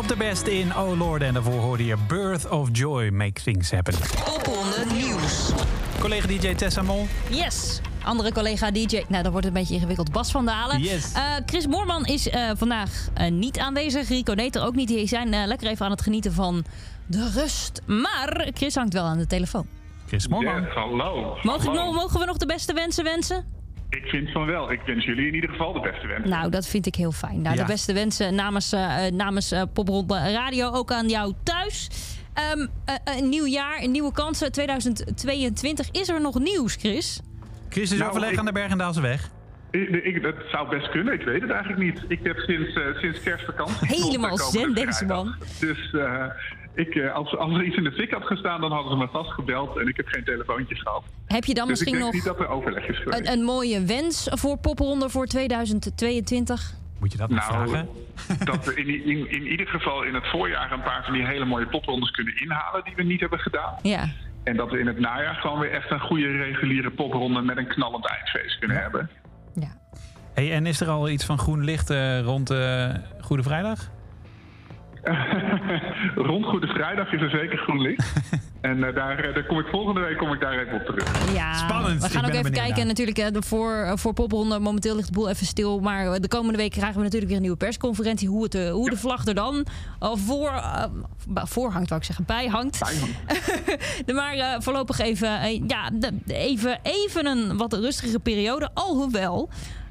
op de best in Oh Lord. En daarvoor hoorde je Birth of Joy, Make Things Happen. Popronde Nieuws. Collega DJ Tessa Mol. Yes. Andere collega DJ. Nou, dat wordt een beetje ingewikkeld. Bas van Dalen. Yes. Eh, Chris Moorman is eh, vandaag eh, niet aanwezig. Rico Neter ook niet. Die zijn eh, lekker even aan het genieten van de rust. Maar Chris hangt wel aan de telefoon. Chris Moorman. Ja, hallo. Mogen, Hallo. mogen we nog de beste wensen wensen? Ik vind van wel. Ik wens jullie in ieder geval de beste wens. Nou, dat vind ik heel fijn. Nou, Ja. De beste wensen namens, eh, eh, namens eh, Popronde Radio ook aan jou thuis. Ehm, eh, eh, een nieuw jaar, een nieuwe kansen. 2022. Is er nog nieuws, Chris? Chris is Nou, overleg ik- aan de Bergendaalse weg. Ik, ik, dat zou best kunnen, ik weet het eigenlijk niet. Ik heb sinds, eh, sinds kerstvakantie... Helemaal zen, deze man. Dus eh, ik, eh, als, als er iets in de fik had gestaan, dan hadden ze me vastgebeld en ik heb geen telefoontje gehad. Heb je dan Dus misschien nog niet dat er overleg is geweest. een, een mooie wens voor Popronde voor 2022? Moet je dat nog Nou, vragen? dat we in, in, in ieder geval in het voorjaar een paar van die hele mooie poprondes kunnen inhalen die we niet hebben gedaan. Ja. En dat we in het najaar gewoon weer echt een goede reguliere popronde met een knallend eindfeest kunnen hebben. ja. Hey, en is er al iets van groen licht eh, rond eh, Goede Vrijdag? Rond Goede Vrijdag is er zeker groen licht. en eh, daar, eh, daar kom ik volgende week kom ik daar even op terug. Ja, Spannend. We gaan ook even kijken. naar. Natuurlijk, eh, de voor, voor popronde momenteel ligt de boel even stil. Maar de komende week krijgen we natuurlijk weer een nieuwe persconferentie. Hoe, het, hoe de vlag er dan eh, voor, voor hangt, wou ik zeggen. Bij hangt. De- maar eh, voorlopig even, ja, even, even een wat rustigere periode. Alhoewel,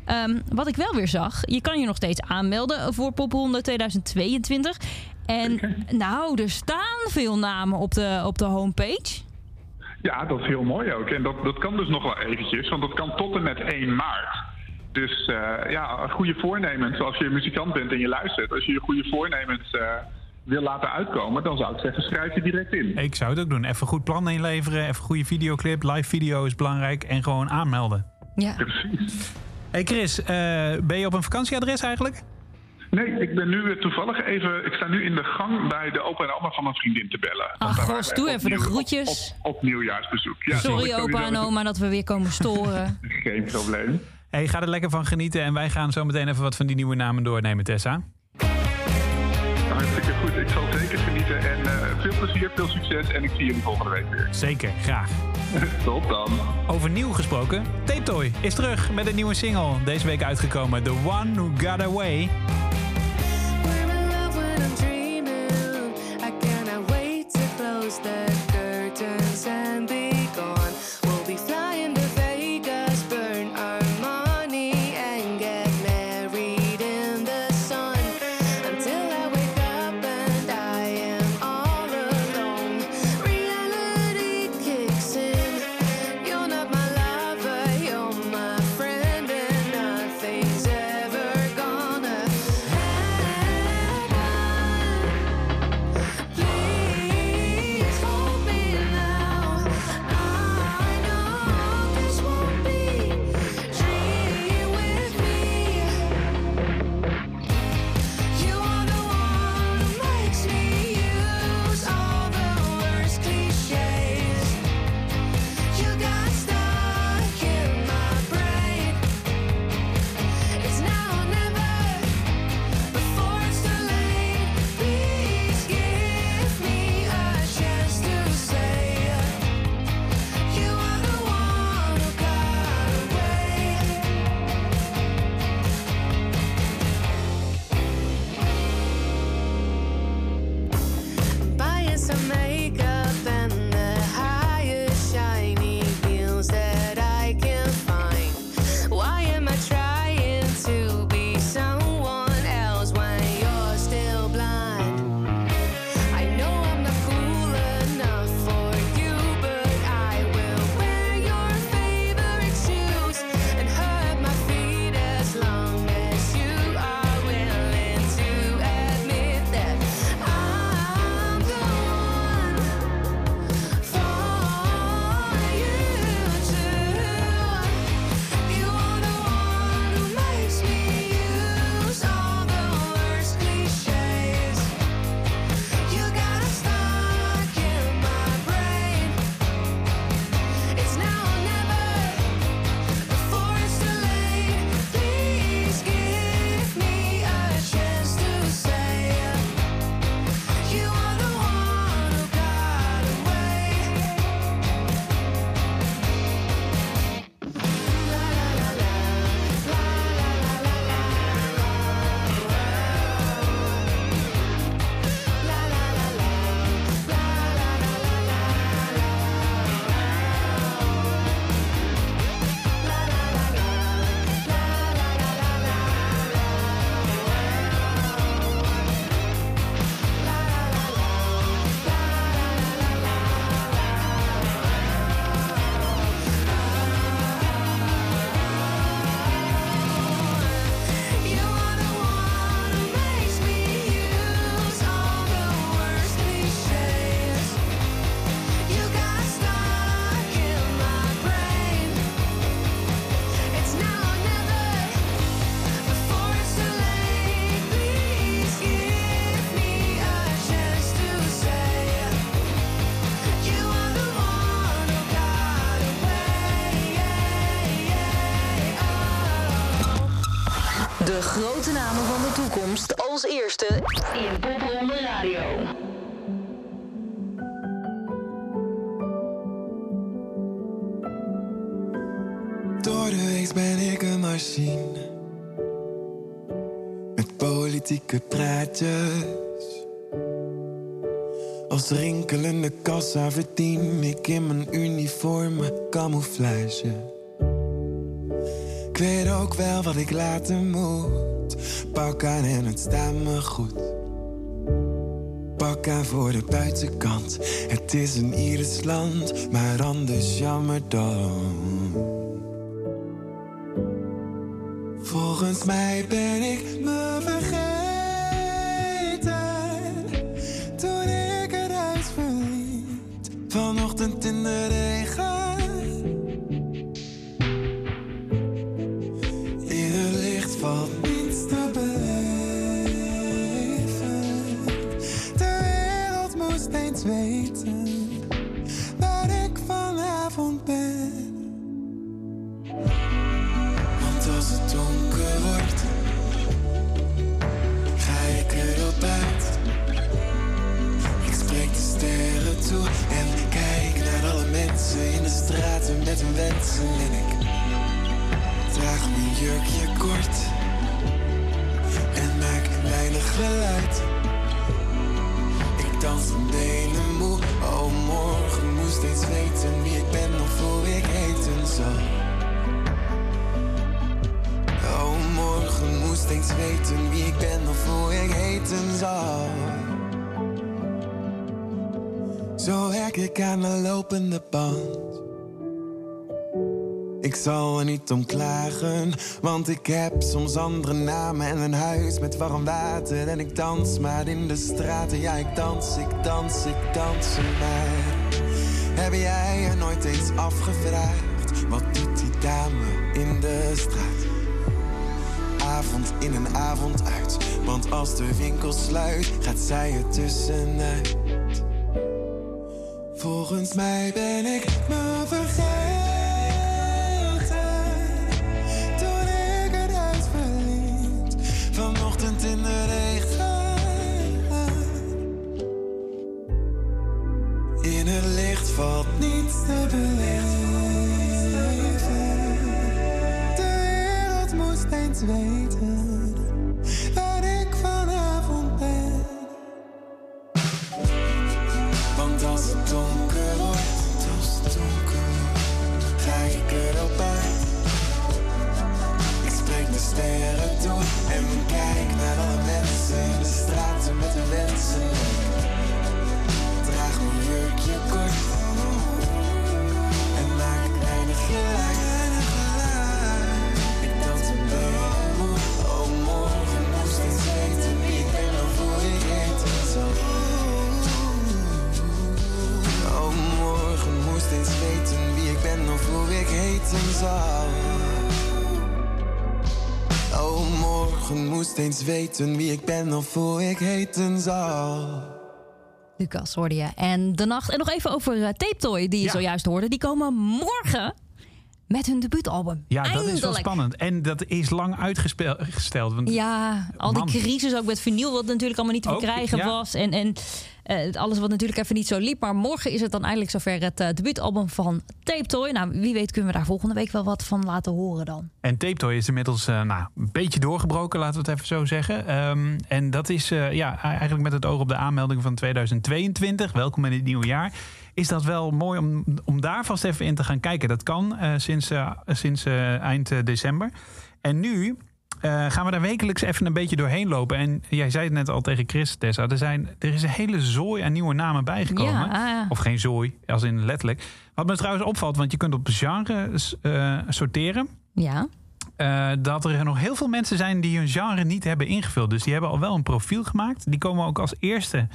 ehm, wat ik wel weer zag, je kan je nog steeds aanmelden voor Popronde 2022. En nou, er staan veel namen op de, op de homepage. Ja, dat is heel mooi ook. En dat, dat kan dus nog wel eventjes, want dat kan tot en met 1 maart. Dus eh, ja, goede voornemens. Als je muzikant bent en je luistert, als je je goede voornemens eh, wil laten uitkomen, dan zou ik zeggen, schrijf je direct in. Ik zou het ook doen. Even goed plan inleveren, even goede videoclip. Live video is belangrijk en gewoon aanmelden. Ja. Precies. Hey Chris, eh, ben je op een vakantieadres eigenlijk? Nee, ik ben nu toevallig even. Ik sta nu in de gang bij de opa en oma van mijn vriendin te bellen. Ach, gos, doe even de groetjes. Op, op, op nieuwjaarsbezoek. Ja, Sorry opa en oma dat we weer komen storen. Geen probleem. Hey, ga er lekker van genieten en wij gaan zo meteen even wat van die nieuwe namen doornemen, Tessa. Hartstikke goed. Ik zal zeker genieten. En eh, veel plezier, veel succes. En ik zie jullie volgende week weer. Zeker, graag. Tot dan. Over nieuw gesproken, Tape Toy is terug met een nieuwe single. Deze week uitgekomen, The One Who Got Away. We're in love when I'm dreaming. I cannot wait to close the grote namen van de toekomst als eerste in Popronde Radio. Door de week ben ik een machine. Met politieke praatjes. Als rinkelende kassa verdien ik in mijn uniforme camouflage. Weet ook wel wat ik laten moet. Pak aan en het staat me goed. Pak aan voor de buitenkant. Het is een Iers land, maar anders jammer dan. Volgens mij ben ik me vergeten. Met hun wensen. En ik draag mijn jurkje kort en maak weinig geluid. Ik dans mijn benen moe, oh morgen moest steeds weten wie ik ben of hoe ik heten zal. Oh, morgen moest eens weten wie ik ben of hoe ik heten zal. Zo werk ik aan de lopende band. Ik zal er niet om klagen, want ik heb soms andere namen en een huis met warm water. En ik dans maar in de straten, ja ik dans, ik dans, ik dans maar. Heb jij je nooit eens afgevraagd, wat doet die dame in de straat? Avond in en avond uit, want als de winkel sluit, gaat zij er tussenuit. Volgens mij ben ik me vergeten ik ben of hoe ik heten zal. Lucas hoorde je. En de nacht. En nog even over uh, Tape Toy, die je Ja. zojuist hoorde. Die komen morgen met hun debuutalbum. Ja, dat is wel spannend. En dat is lang uitgesteld. Want Ja, al die crisis ook met vinyl, wat natuurlijk allemaal niet te Ook, verkrijgen ja. was. En, en eh, alles wat natuurlijk even niet zo liep. Maar morgen is het dan eindelijk zover het eh, debuutalbum van Tape Toy. Nou, wie weet kunnen we daar volgende week wel wat van laten horen dan. En Tape Toy is inmiddels eh, nou, een beetje doorgebroken, laten we het even zo zeggen. Ehm, en dat is eh, ja, eigenlijk met het oog op de aanmelding van 2022. Welkom in het nieuwe jaar. Is dat wel mooi om, om daar vast even in te gaan kijken. Dat kan eh, sinds, eh, sinds eh, eind eh, december. En nu eh, gaan we daar wekelijks even een beetje doorheen lopen. En jij zei het net al tegen Chris, Tessa. Er, zijn, er is een hele zooi aan nieuwe namen bijgekomen. Ja. Of geen zooi, als in letterlijk. Wat me trouwens opvalt, want je kunt op genre eh, sorteren. Ja, Eh, dat er nog heel veel mensen zijn die hun genre niet hebben ingevuld. Dus die hebben al wel een profiel gemaakt. Die komen ook als eerste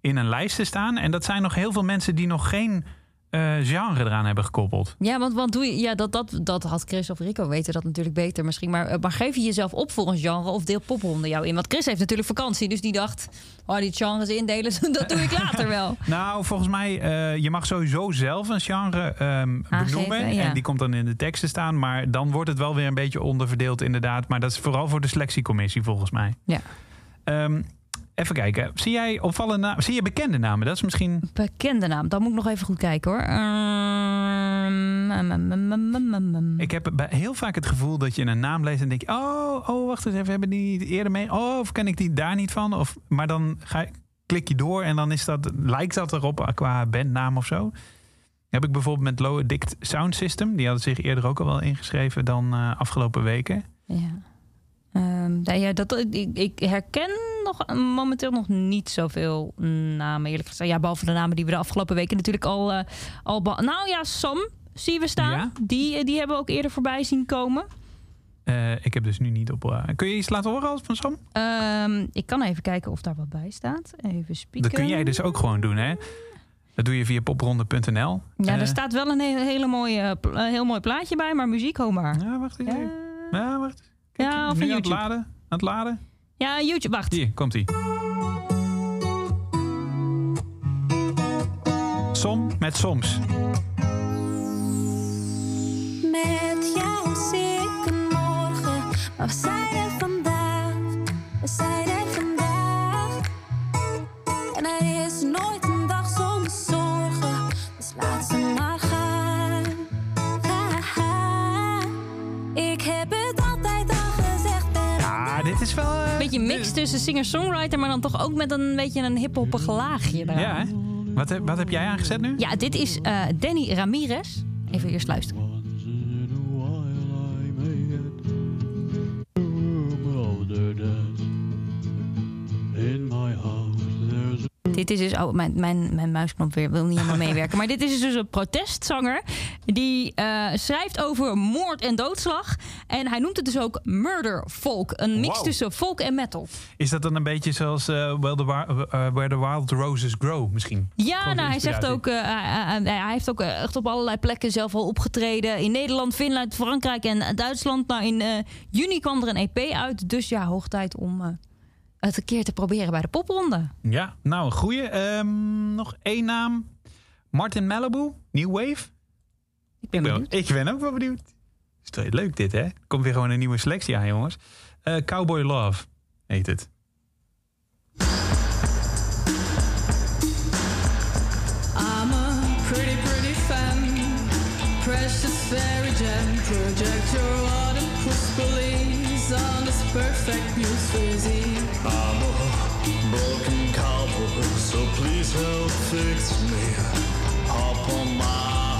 in een lijst te staan. En dat zijn nog heel veel mensen die nog geen eh, genre eraan hebben gekoppeld. ja want, want doe je, ja, dat, dat, dat had Chris of Rico weten dat natuurlijk beter misschien. Maar, eh, maar geef je jezelf op voor een genre of deel popronde jou in? Want Chris heeft natuurlijk vakantie, dus die dacht... Oh, die genres indelen, dat doe ik later wel. Nou, volgens mij, eh, je mag sowieso zelf een genre ehm, benoemen. ja. En die komt dan in de teksten staan. Maar dan wordt het wel weer een beetje onderverdeeld inderdaad. Maar dat is vooral voor de selectiecommissie volgens mij. Ja. Ehm, even kijken. Zie jij opvallende namen? Zie je bekende namen? Dat is misschien... Bekende naam, dan moet ik nog even goed kijken hoor. Ehm. Ik heb heel vaak het gevoel dat je een naam leest en denk je... Oh, oh, wacht eens even. Hebben die niet eerder mee? Oh, of ken ik die daar niet van? Of, maar dan ga klik je door en dan is dat, lijkt dat erop qua bandnaam of zo. Heb ik bijvoorbeeld met Low Addict Sound System. Die hadden zich eerder ook al wel ingeschreven dan eh, afgelopen weken. Ja. Nou ja, dat, ik, ik herken nog, momenteel nog niet zoveel namen, eerlijk gezegd. Ja, behalve de namen die we de afgelopen weken natuurlijk al... eh, al nou ja, Sam zien we staan. Ja? Die, die hebben we ook eerder voorbij zien komen. Eh, ik heb dus nu niet op... eh, kun je iets laten horen als van Sam? Ehm, ik kan even kijken of daar wat bij staat. Even spieken. Dat kun jij dus ook gewoon doen, hè? Dat doe je via popronde.nl. Ja, Eh, er staat wel een hele, hele mooie, heel mooi plaatje bij, maar muziek, ho maar. Ja, wacht eens Ja, even. Ja, wacht. Kijk, Ja, of nu aan het laden. Aan het laden. Ja YouTube, wacht. Hier, komt ie. Som met soms. Met jou zie ik een morgen Maar we zijn er vandaag, we zijn er wel... eh, Beetje een mix tussen singer-songwriter, maar dan toch ook met een beetje een hiphoppig laagje eraan. Ja, hè? Wat, heb- wat heb jij aangezet nu? Ja, dit is eh, Danny Ramirez. Even eerst luisteren. Dit is dus... Oh, mijn, mijn, mijn muisknop weer wil niet helemaal meewerken. Maar dit is dus een protestzanger. Die eh, schrijft over moord en doodslag. En hij noemt het dus ook murder folk. Een mix Wow. tussen folk en metal. Is dat dan een beetje zoals Well the eh, Where the Wild Roses Grow misschien? Ja, Gewoon nou, hij zegt ook, hij, heeft ook echt op allerlei plekken zelf al opgetreden. In Nederland, Finland, Frankrijk en Duitsland. Nou, in juni kwam er een EP uit. Dus ja, hoog tijd om het een keer te proberen bij de popronde. Ja, nou, een goeie. Ehm, nog één naam. Martin Malibu, New Wave. Ik ben benieuwd. Ik ben ook wel benieuwd. Is toch leuk dit, hè? Komt weer gewoon een nieuwe selectie aan, jongens. Eh, Cowboy Love heet het. Fix me. Hop on my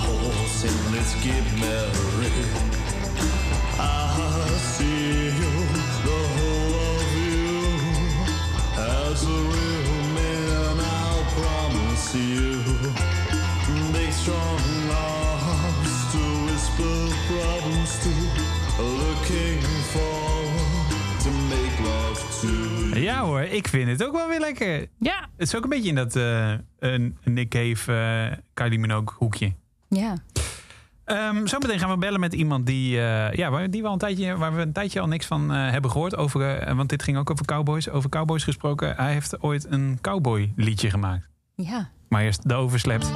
horse and let's get married. Hoor, ik vind het ook wel weer lekker. Ja, Het is ook een beetje in dat eh, een Nick Cave, eh Kylie Minogue hoekje. ja. Ehm zometeen gaan we bellen met iemand die, eh, ja, waar, die we al een tijdje, waar we een tijdje al niks van hebben gehoord. Over, want dit ging ook over cowboys. Over cowboys gesproken. Hij heeft ooit een cowboy liedje gemaakt. ja. Maar eerst de overslept.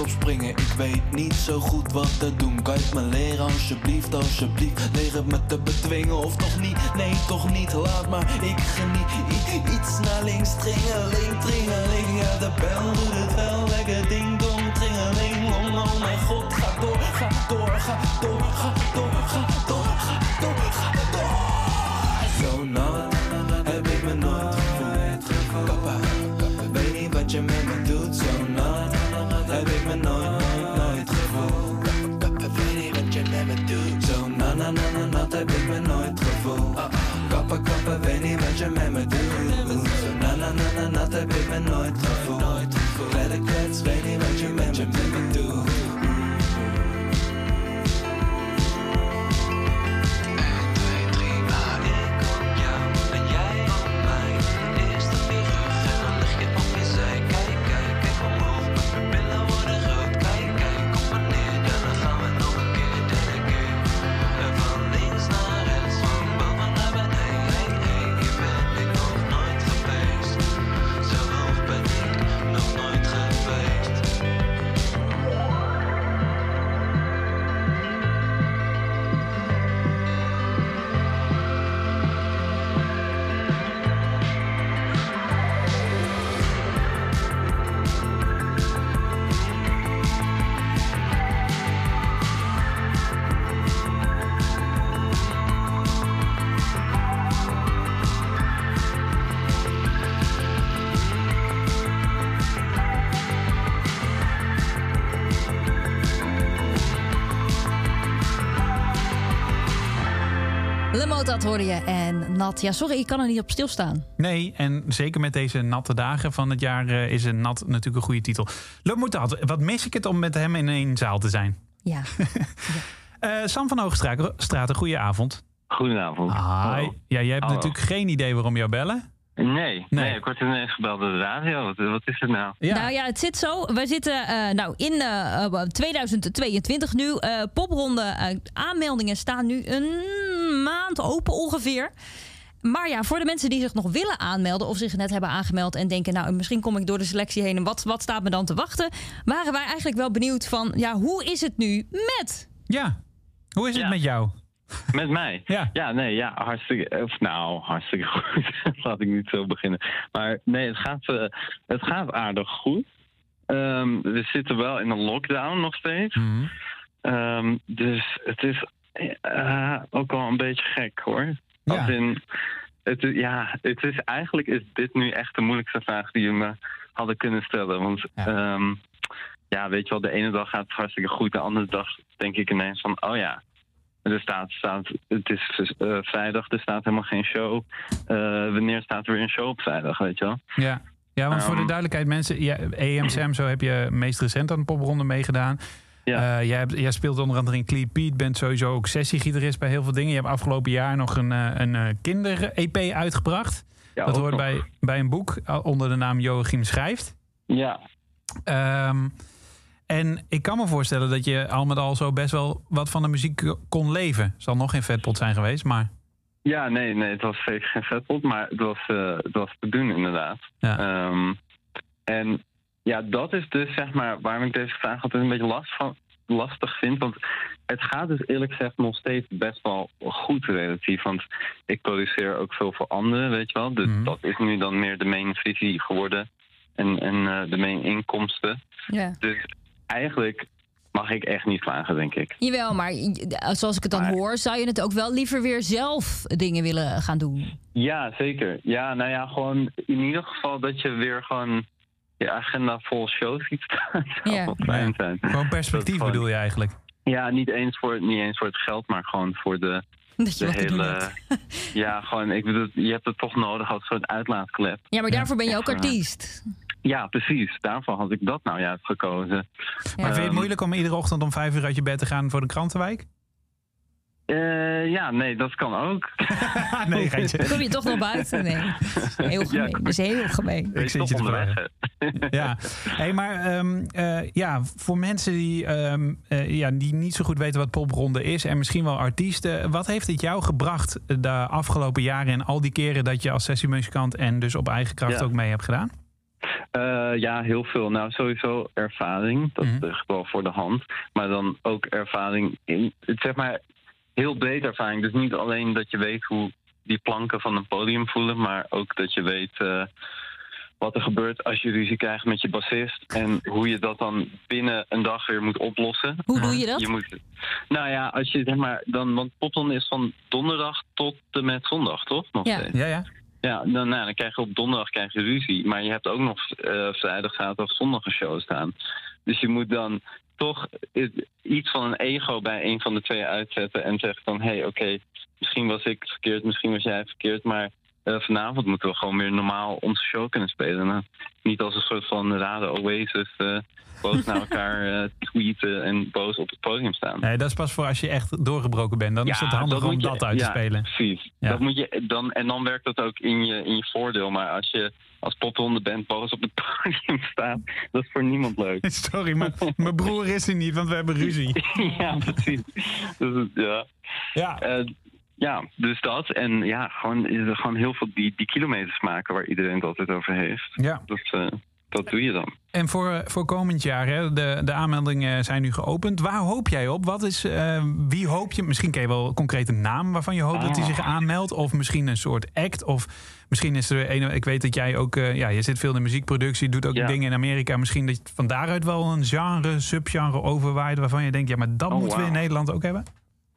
Op springen. Ik weet niet zo goed wat te doen, kan je me leren alsjeblieft, alsjeblieft. Leer het me te bedwingen of toch niet, nee toch niet, laat maar. Ik geniet iets naar links, tringeling, tringeling. Ja de bel doet het wel, lekker ding dong, tringeling. Oh, oh mijn god, ga door, ga door, ga door, ga door, ga door, ga door, ga door. Na nat Hoorde je en nat. Ja, sorry, ik kan er niet op stilstaan. Nee, en zeker met deze natte dagen van het jaar eh, is een nat natuurlijk een goede titel. Lemoetad, wat mis ik het om met hem in één zaal te zijn. Ja. Eh, Sam van Hoogstraat, een goede avond. Goedenavond. Hi. Hallo. Ja, jij hebt Hallo. natuurlijk geen idee waarom jou bellen. Nee, nee, ik word ineens gebeld door de radio. Wat, wat is het nou? Nou ja, het zit zo. We zitten eh, nou, in eh, eh, 2022 nu. Eh, popronde aanmeldingen staan nu een maand open ongeveer. Maar ja, voor de mensen die zich nog willen aanmelden of zich net hebben aangemeld en denken, nou, misschien kom ik door de selectie heen en wat, wat staat me dan te wachten, waren wij eigenlijk wel benieuwd van, ja, hoe is het nu met? Ja, hoe is het Ja. met jou? Met mij? Ja. nee, ja, hartstikke. Of nou, hartstikke goed. Laat ik niet zo beginnen. Maar nee, het gaat, eh, het gaat aardig goed. Ehm, we zitten wel in een lockdown nog steeds. Mhm. Ehm, dus het is eh, ook wel een beetje gek hoor. Ja. Als in, het, is- ja, het is eigenlijk is dit nu echt de moeilijkste vraag die je me hadden kunnen stellen. Want ja. ja, weet je wel, de ene dag gaat het hartstikke goed, de andere dag denk ik ineens van, oh ja, Er staat, staat, het is eh, vrijdag, er staat helemaal geen show. Eh, wanneer staat er weer een show op vrijdag, weet je wel? Ja. Ja, want voor de Ehm. duidelijkheid, mensen, ja, EMSM, zo heb je meest recent aan de popronde meegedaan. Ja. Eh, jij, hebt, jij speelt onder andere in Cleat Pete, bent sowieso ook sessiegitarist bij heel veel dingen. Je hebt afgelopen jaar nog een, eh, een eh, kinder-EP uitgebracht. Ja, dat hoort nog. bij, bij een boek onder de naam Joachim Schrijft. Ja, Ehm, en ik kan me voorstellen dat je al met al zo best wel wat van de muziek kon leven. Zal nog geen vetpot zijn geweest, maar... Ja, nee, nee, het was zeker geen vetpot, maar het was, eh, het was te doen inderdaad. Ja. Ehm, en ja, dat is dus zeg maar waarom ik deze vraag altijd een beetje last van, lastig vind. Want het gaat dus eerlijk gezegd nog steeds best wel goed relatief. Want ik produceer ook veel voor anderen, weet je wel. Dus Mhm. dat is nu dan meer de main visie geworden. En, en eh, de main inkomsten. Dus eigenlijk mag ik echt niet klagen, denk ik. Jawel, maar zoals ik het dan hoor, zou je het ook wel liever weer zelf dingen willen gaan doen. Ja, zeker. Ja, nou ja, gewoon in ieder geval dat je weer gewoon je agenda vol shows ziet staan. zou Ja. wel fijn zijn. Gewoon perspectief gewoon- bedoel je eigenlijk? Ja, niet eens voor, niet eens voor het geld, maar gewoon voor de, Dat je de wat te doen hele... hebt. Ja, gewoon, ik bedoel, je hebt het toch nodig als soort uitlaatklep. Ja, maar daarvoor ben je ook Ja. artiest. Ja, precies. Daarvoor had ik dat nou juist gekozen. Maar vind je het Ehm, moeilijk om iedere ochtend om vijf uur uit je bed te gaan voor de krantenwijk? Eh, ja, nee, dat kan ook. nee, geintje. Kom je toch nog buiten? Nee. Heel gemeen. Dat is heel gemeen. Wees zit toch je te? Ja, hey, maar ehm, eh, ja, voor mensen die, ehm, eh, ja, die niet zo goed weten wat popronde is en misschien wel artiesten, wat heeft het jou gebracht de afgelopen jaren en al die keren dat je als sessiemuzikant en dus op eigen kracht Ja. ook mee hebt gedaan? Eh, ja, heel veel. Nou, sowieso ervaring. Dat Mhm. ligt wel voor de hand. Maar dan ook ervaring in, zeg maar, heel breed ervaring. Dus niet alleen dat je weet hoe die planken van een podium voelen, maar ook dat je weet eh, wat er gebeurt als je ruzie krijgt met je bassist en hoe je dat dan binnen een dag weer moet oplossen. Hoe doe je dat? Je moet, nou ja, als je zeg maar dan, want Popton is van donderdag tot en met zondag, toch? Nog Ja. steeds. Ja, ja. Ja, dan, nou, dan krijg je op donderdag krijg je ruzie. Maar je hebt ook nog eh, vrijdag, zaterdag, zondag een show staan. Dus je moet dan toch iets van een ego bij een van de twee uitzetten. En zeggen van, hé, hey, oké, misschien was ik verkeerd, misschien was jij verkeerd. Maar eh, vanavond moeten we gewoon weer normaal onze show kunnen spelen. En dan niet als een soort van rare oasis eh, boos naar elkaar eh, tweeten en boos op het podium staan. Nee, dat is pas voor als je echt doorgebroken bent. Dan is het handig om je- dat uit te ja, spelen. Precies. Ja. Dat moet je dan, en dan werkt dat ook in je, in je voordeel. Maar als je als popronde band boos op het podium staat, dat is voor niemand leuk. Sorry, maar mijn broer is er niet, want we hebben ruzie. ja, precies. Dus, ja. Ja. Eh, ja, dus dat. En ja, gewoon, gewoon heel veel die, die kilometers maken waar iedereen het altijd over heeft. Ja. Dat, eh, dat doe je dan. En voor, voor komend jaar, hè, de, de aanmeldingen zijn nu geopend. Waar hoop jij op? Wat is, eh, wie hoop je? Misschien ken je wel een concrete naam waarvan je hoopt dat hij Ah. zich aanmeldt. Of misschien een soort act. Of misschien is er een. Ik weet dat jij ook. eh, ja, je zit veel in de muziekproductie, doet ook Ja. dingen in Amerika. Misschien dat je van daaruit wel een genre, subgenre overwaait. Waarvan je denkt, ja, maar dat Oh, moeten we in. Nederland ook hebben.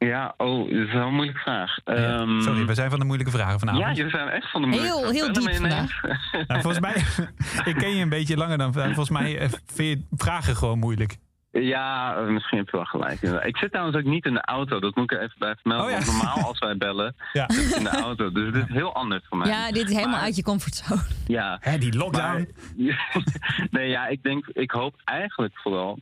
Ja, oh, dat is wel een moeilijke vraag. Ja, Ehm, Sorry, we zijn van de moeilijke vragen vanavond. Ja, jullie zijn echt van de moeilijke Heel- heel vragen. diep Bellen me ineens. Nou, volgens mij, ik ken je een beetje langer dan. Volgens mij eh, vind je vragen gewoon moeilijk. Ja, misschien heb je wel gelijk. Ik zit trouwens ook niet in de auto. Dat moet ik er even bij vermelden. Oh ja. Normaal als wij bellen, Ja. zit ik in de auto. Dus dit is heel anders voor mij. Ja, dit is helemaal Maar- uit je comfortzone. Ja. Hè, die lockdown. Maar- nee, ja, ik denk, ik hoop eigenlijk vooral.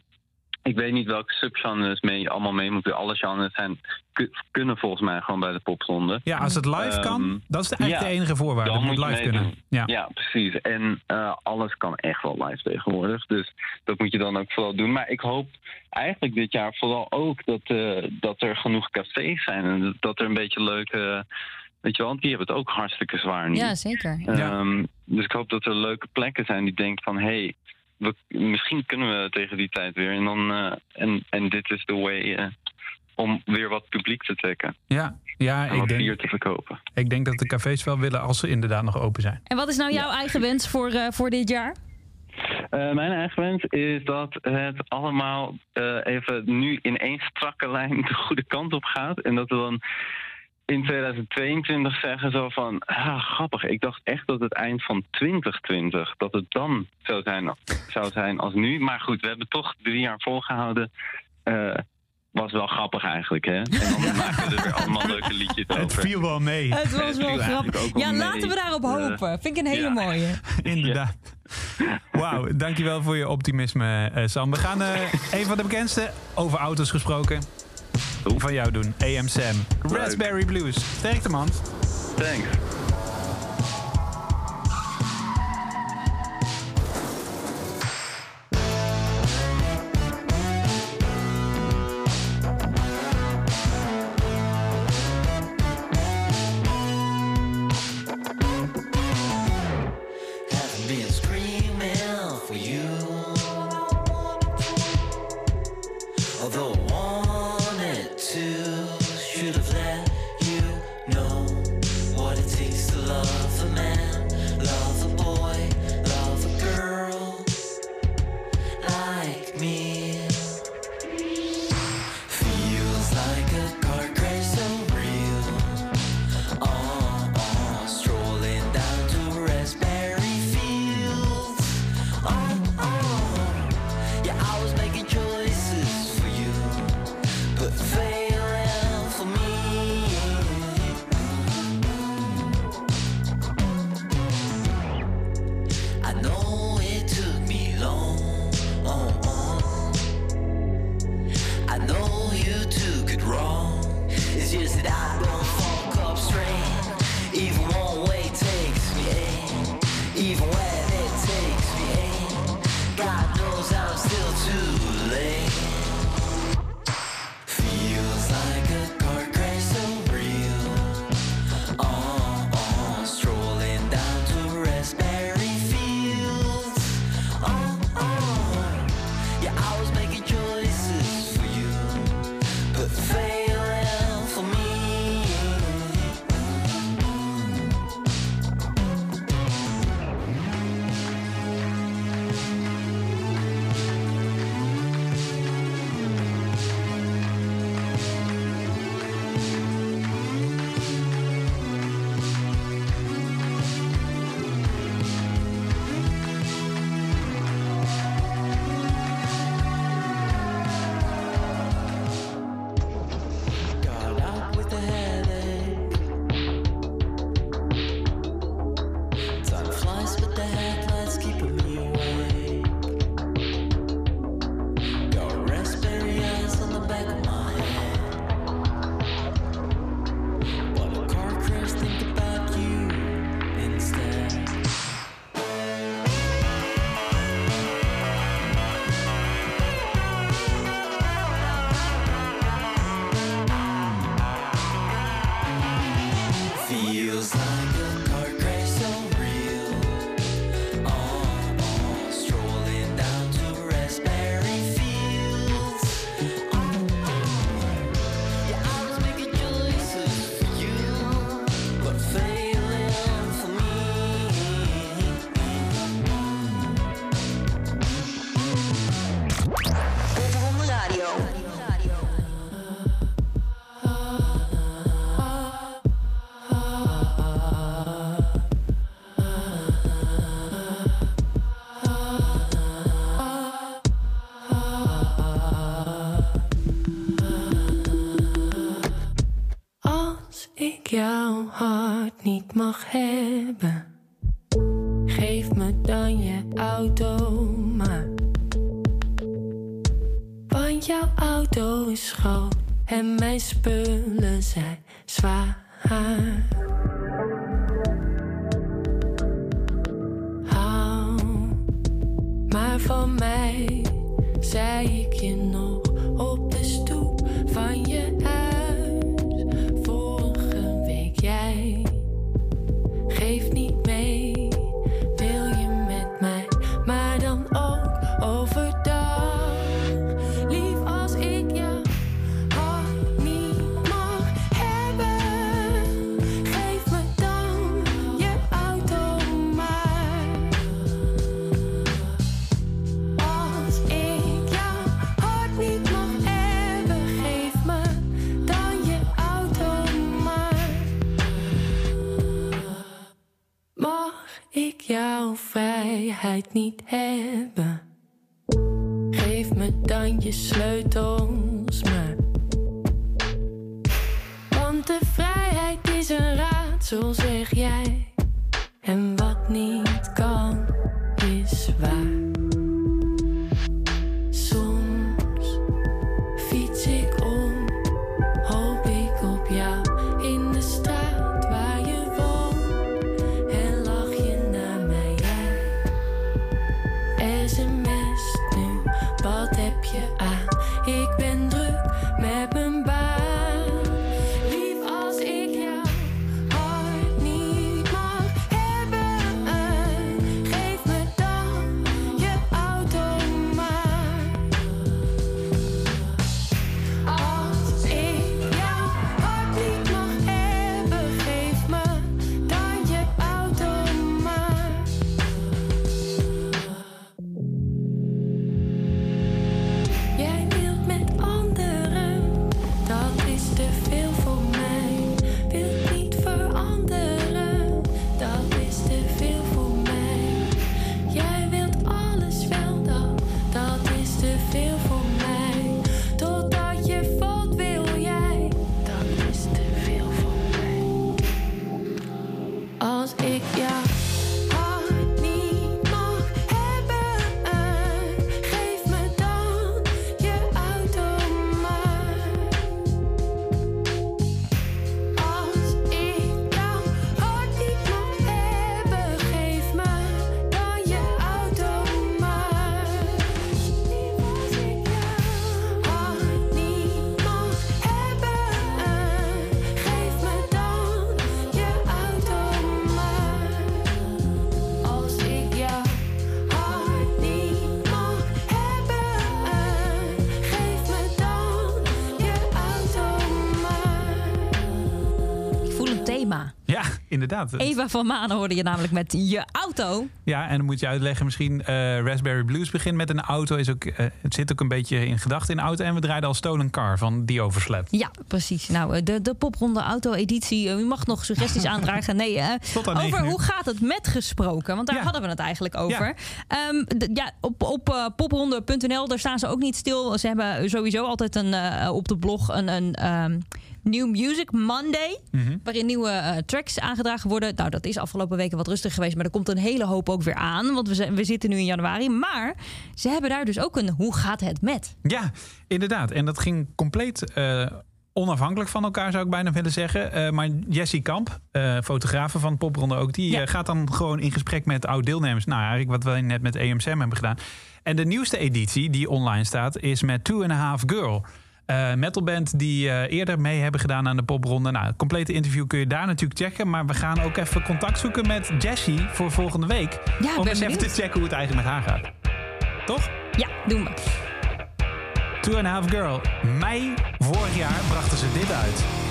Ik weet niet welke subgenres mee, allemaal mee moeten. Alle genres zijn, ku- kunnen volgens mij gewoon bij de popronde. Ja, als het live kan, Ehm, dat is de, eigenlijk ja, de enige voorwaarde. dan moet moet je live kunnen. Ja. Ja, precies. En eh, alles kan echt wel live tegenwoordig. Dus dat moet je dan ook vooral doen. Maar ik hoop eigenlijk dit jaar vooral ook dat, eh, dat er genoeg cafés zijn. En dat- dat er een beetje leuke. Weet je wel, want die hebben het ook hartstikke zwaar nu. Ja, zeker. Ehm, Dus ik hoop dat er leuke plekken zijn die denken van... hé, hey, we- misschien kunnen we tegen die tijd weer. En, dan, eh, en, en dit is de way eh, om weer wat publiek te trekken. Ja, ja En ik, wat bier denk, te verkopen. ik denk dat de cafés wel willen als ze inderdaad nog open zijn. En wat is nou jouw eigen wens voor, eh, voor dit jaar? Eh, mijn eigen wens is dat het allemaal eh, even nu in één strakke lijn de goede kant op gaat. En dat we dan in 2022 zeggen zo van, grappig, ik dacht echt dat het eind van 2020, dat het dan zou zijn, zou zijn als nu. Maar goed, we hebben toch drie jaar volgehouden. Uh, was wel grappig eigenlijk, hè? En dan maken we er weer allemaal leuke liedjes over. Het viel wel mee. Het was wel grappig. Ja, laten we daarop eh, hopen. Vind ik een hele mooie. Inderdaad. Wauw, dankjewel voor je optimisme, eh, Sam. We gaan even van de bekendste over auto's gesproken. Van jou doen, AM Sam. Raspberry Blues. Sterkte man. Thanks. Is waar. Thema. Ja, inderdaad. Eva van Manen hoorde je namelijk met je auto. Ja, en dan moet je uitleggen misschien... eh, Raspberry Blues begint met een auto. Is ook, eh, het zit ook een beetje in gedachten in auto. En we draaiden al Stolen Car van The Overslept. Ja, precies. Nou, eh, de, de popronde auto-editie. U mag nog suggesties aandragen. Nee, negen over hoe gaat het met gesproken? Want daar Ja. hadden we het eigenlijk over. Ja. Ehm, ja, op op popronde.nl, daar staan ze ook niet stil. Ze hebben sowieso altijd een, op de blog een, een ehm, New Music Monday. Mhm. Waarin nieuwe eh, tracks aangedragen worden. Nou, dat is afgelopen weken wat rustig geweest. Maar er komt een hele hoop ook weer aan. Want we, zijn, we zitten nu in januari. Maar ze hebben daar dus ook een hoe gaat het met? Ja, inderdaad. En dat ging compleet eh, onafhankelijk van elkaar, zou ik bijna willen zeggen. Eh, maar Jessie Kamp, eh fotografe van Popronde ook, die Ja. gaat dan gewoon in gesprek met oud-deelnemers. Nou, eigenlijk wat wij net met EMSM hebben gedaan. En de nieuwste editie die online staat, is met Two and a Half Girl. Eh metalband die eh, eerder mee hebben gedaan aan de popronde. Nou, het complete interview kun je daar natuurlijk checken. Maar we gaan ook even contact zoeken met Jessie voor volgende week. Ja, om eens even te checken hoe het eigenlijk met haar gaat. Toch? Ja, doen we. Two and a Half Girl. Mei vorig jaar brachten ze dit uit.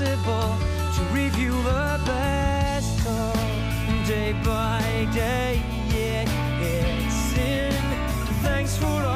Was possible to review the best of day by day. Yeah, it's in. Thanks for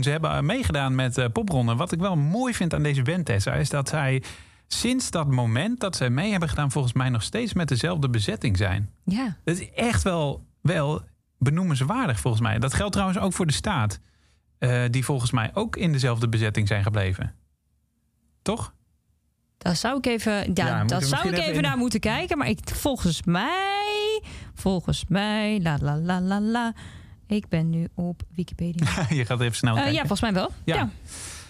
ze hebben meegedaan met popronde. Wat ik wel mooi vind aan deze band, Tessa, is dat zij sinds dat moment dat zij mee hebben gedaan... volgens mij nog steeds met dezelfde bezetting zijn. Ja. Dat is echt wel, wel benoemenswaardig volgens mij. Dat geldt trouwens ook voor de staat. eh, die volgens mij ook in dezelfde bezetting zijn gebleven. Toch? Daar zou ik even, ja, daar zou ik even even in- naar moeten kijken. Maar ik, volgens mij, volgens mij, la la la la la. Ik ben nu op Wikipedia. je gaat even snel Eh, kijken. ja, volgens mij wel. Ja. Ja.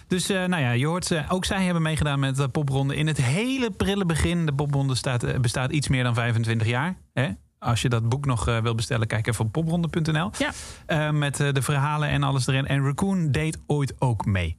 Dus eh, nou ja, je hoort ze. Ook zij hebben meegedaan met de popronde in het hele prille begin. De popronde staat, eh, bestaat iets meer dan 25 jaar. Hè? Als je dat boek nog eh, wil bestellen, kijk even op popronde.nl. Ja. Eh, met eh, de verhalen en alles erin. En Raccoon deed ooit ook mee.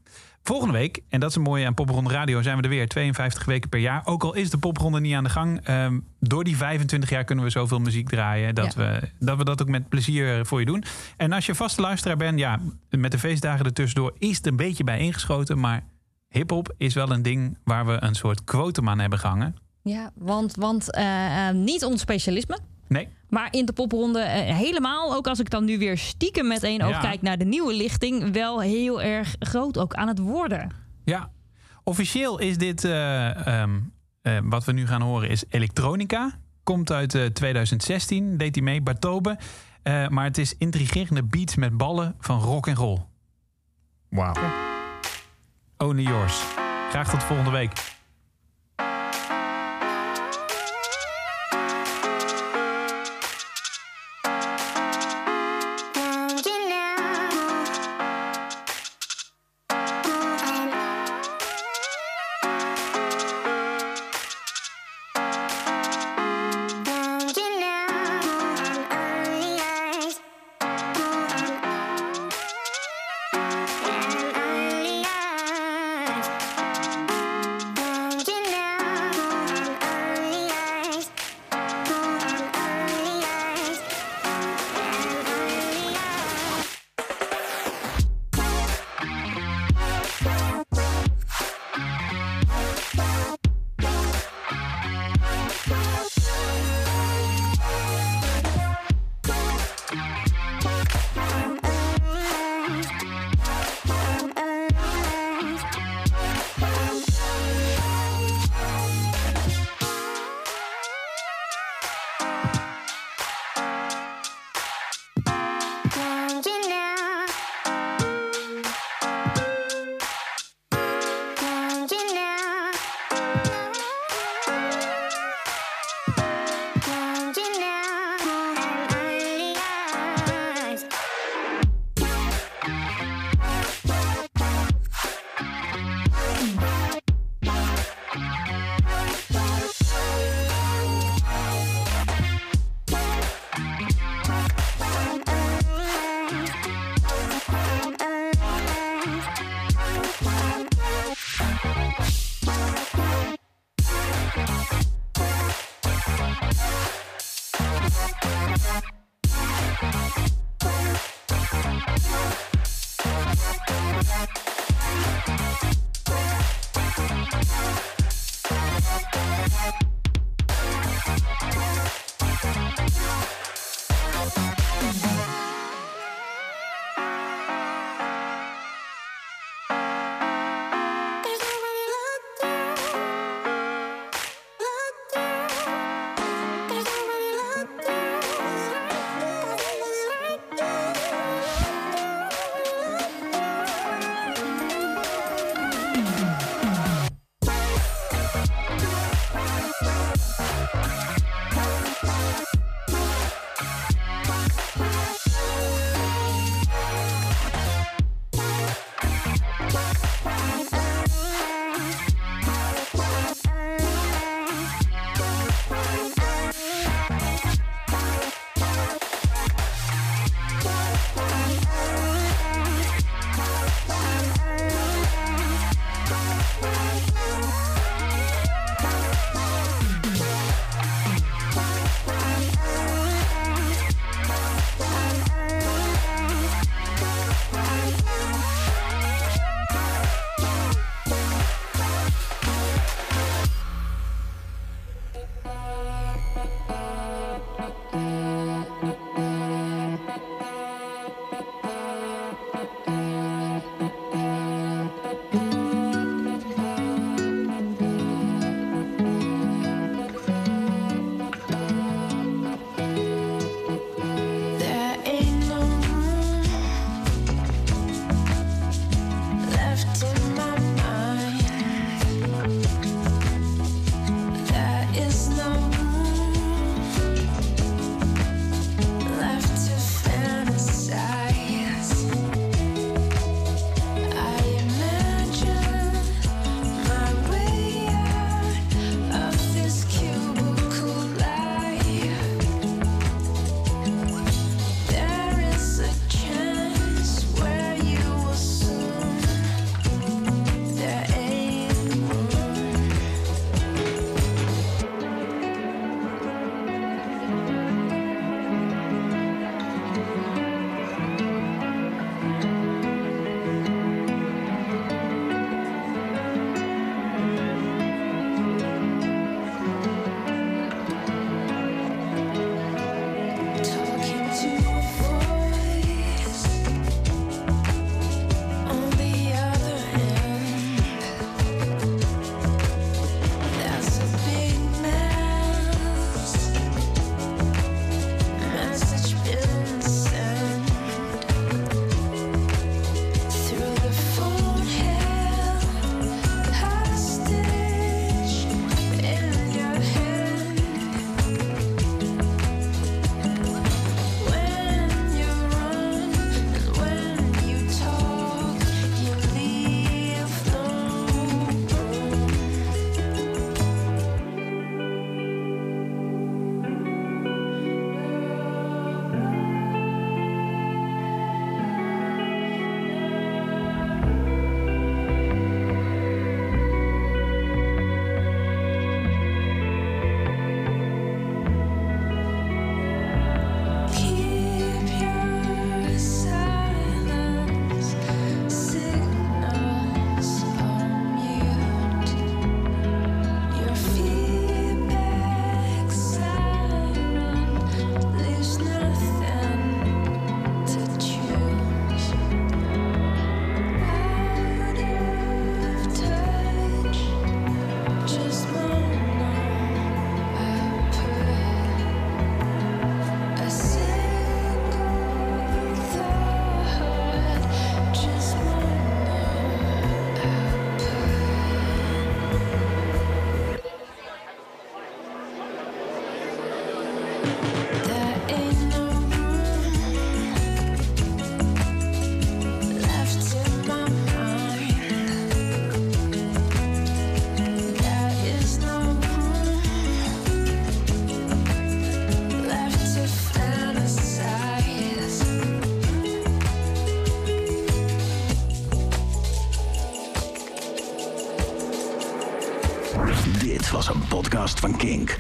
Volgende week, en dat is een mooie aan Popronde Radio, zijn we er weer 52 weken per jaar. Ook al is de Popronde niet aan de gang, ehm, door die 25 jaar kunnen we zoveel muziek draaien dat, Ja. we, dat we dat ook met plezier voor je doen. En als je vaste luisteraar bent, ja, met de feestdagen ertussendoor is het een beetje bij ingeschoten. Maar hip-hop is wel een ding waar we een soort quotum aan hebben gehangen. Ja, want, want eh, eh, niet ons specialisme. Nee. Maar in de popronde eh, helemaal, ook als ik dan nu weer stiekem met één oog Ja. kijk naar de nieuwe lichting, wel heel erg groot ook aan het worden. Ja, officieel is dit, eh, ehm, eh, wat we nu gaan horen, is elektronica. Komt uit eh, 2016, deed hij mee, Bartobe. Eh, maar het is intrigerende beats met ballen van rock en roll. Wauw. Only yours. Graag tot volgende week.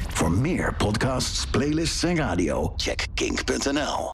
Voor meer podcasts, playlists en radio, check kink.nl.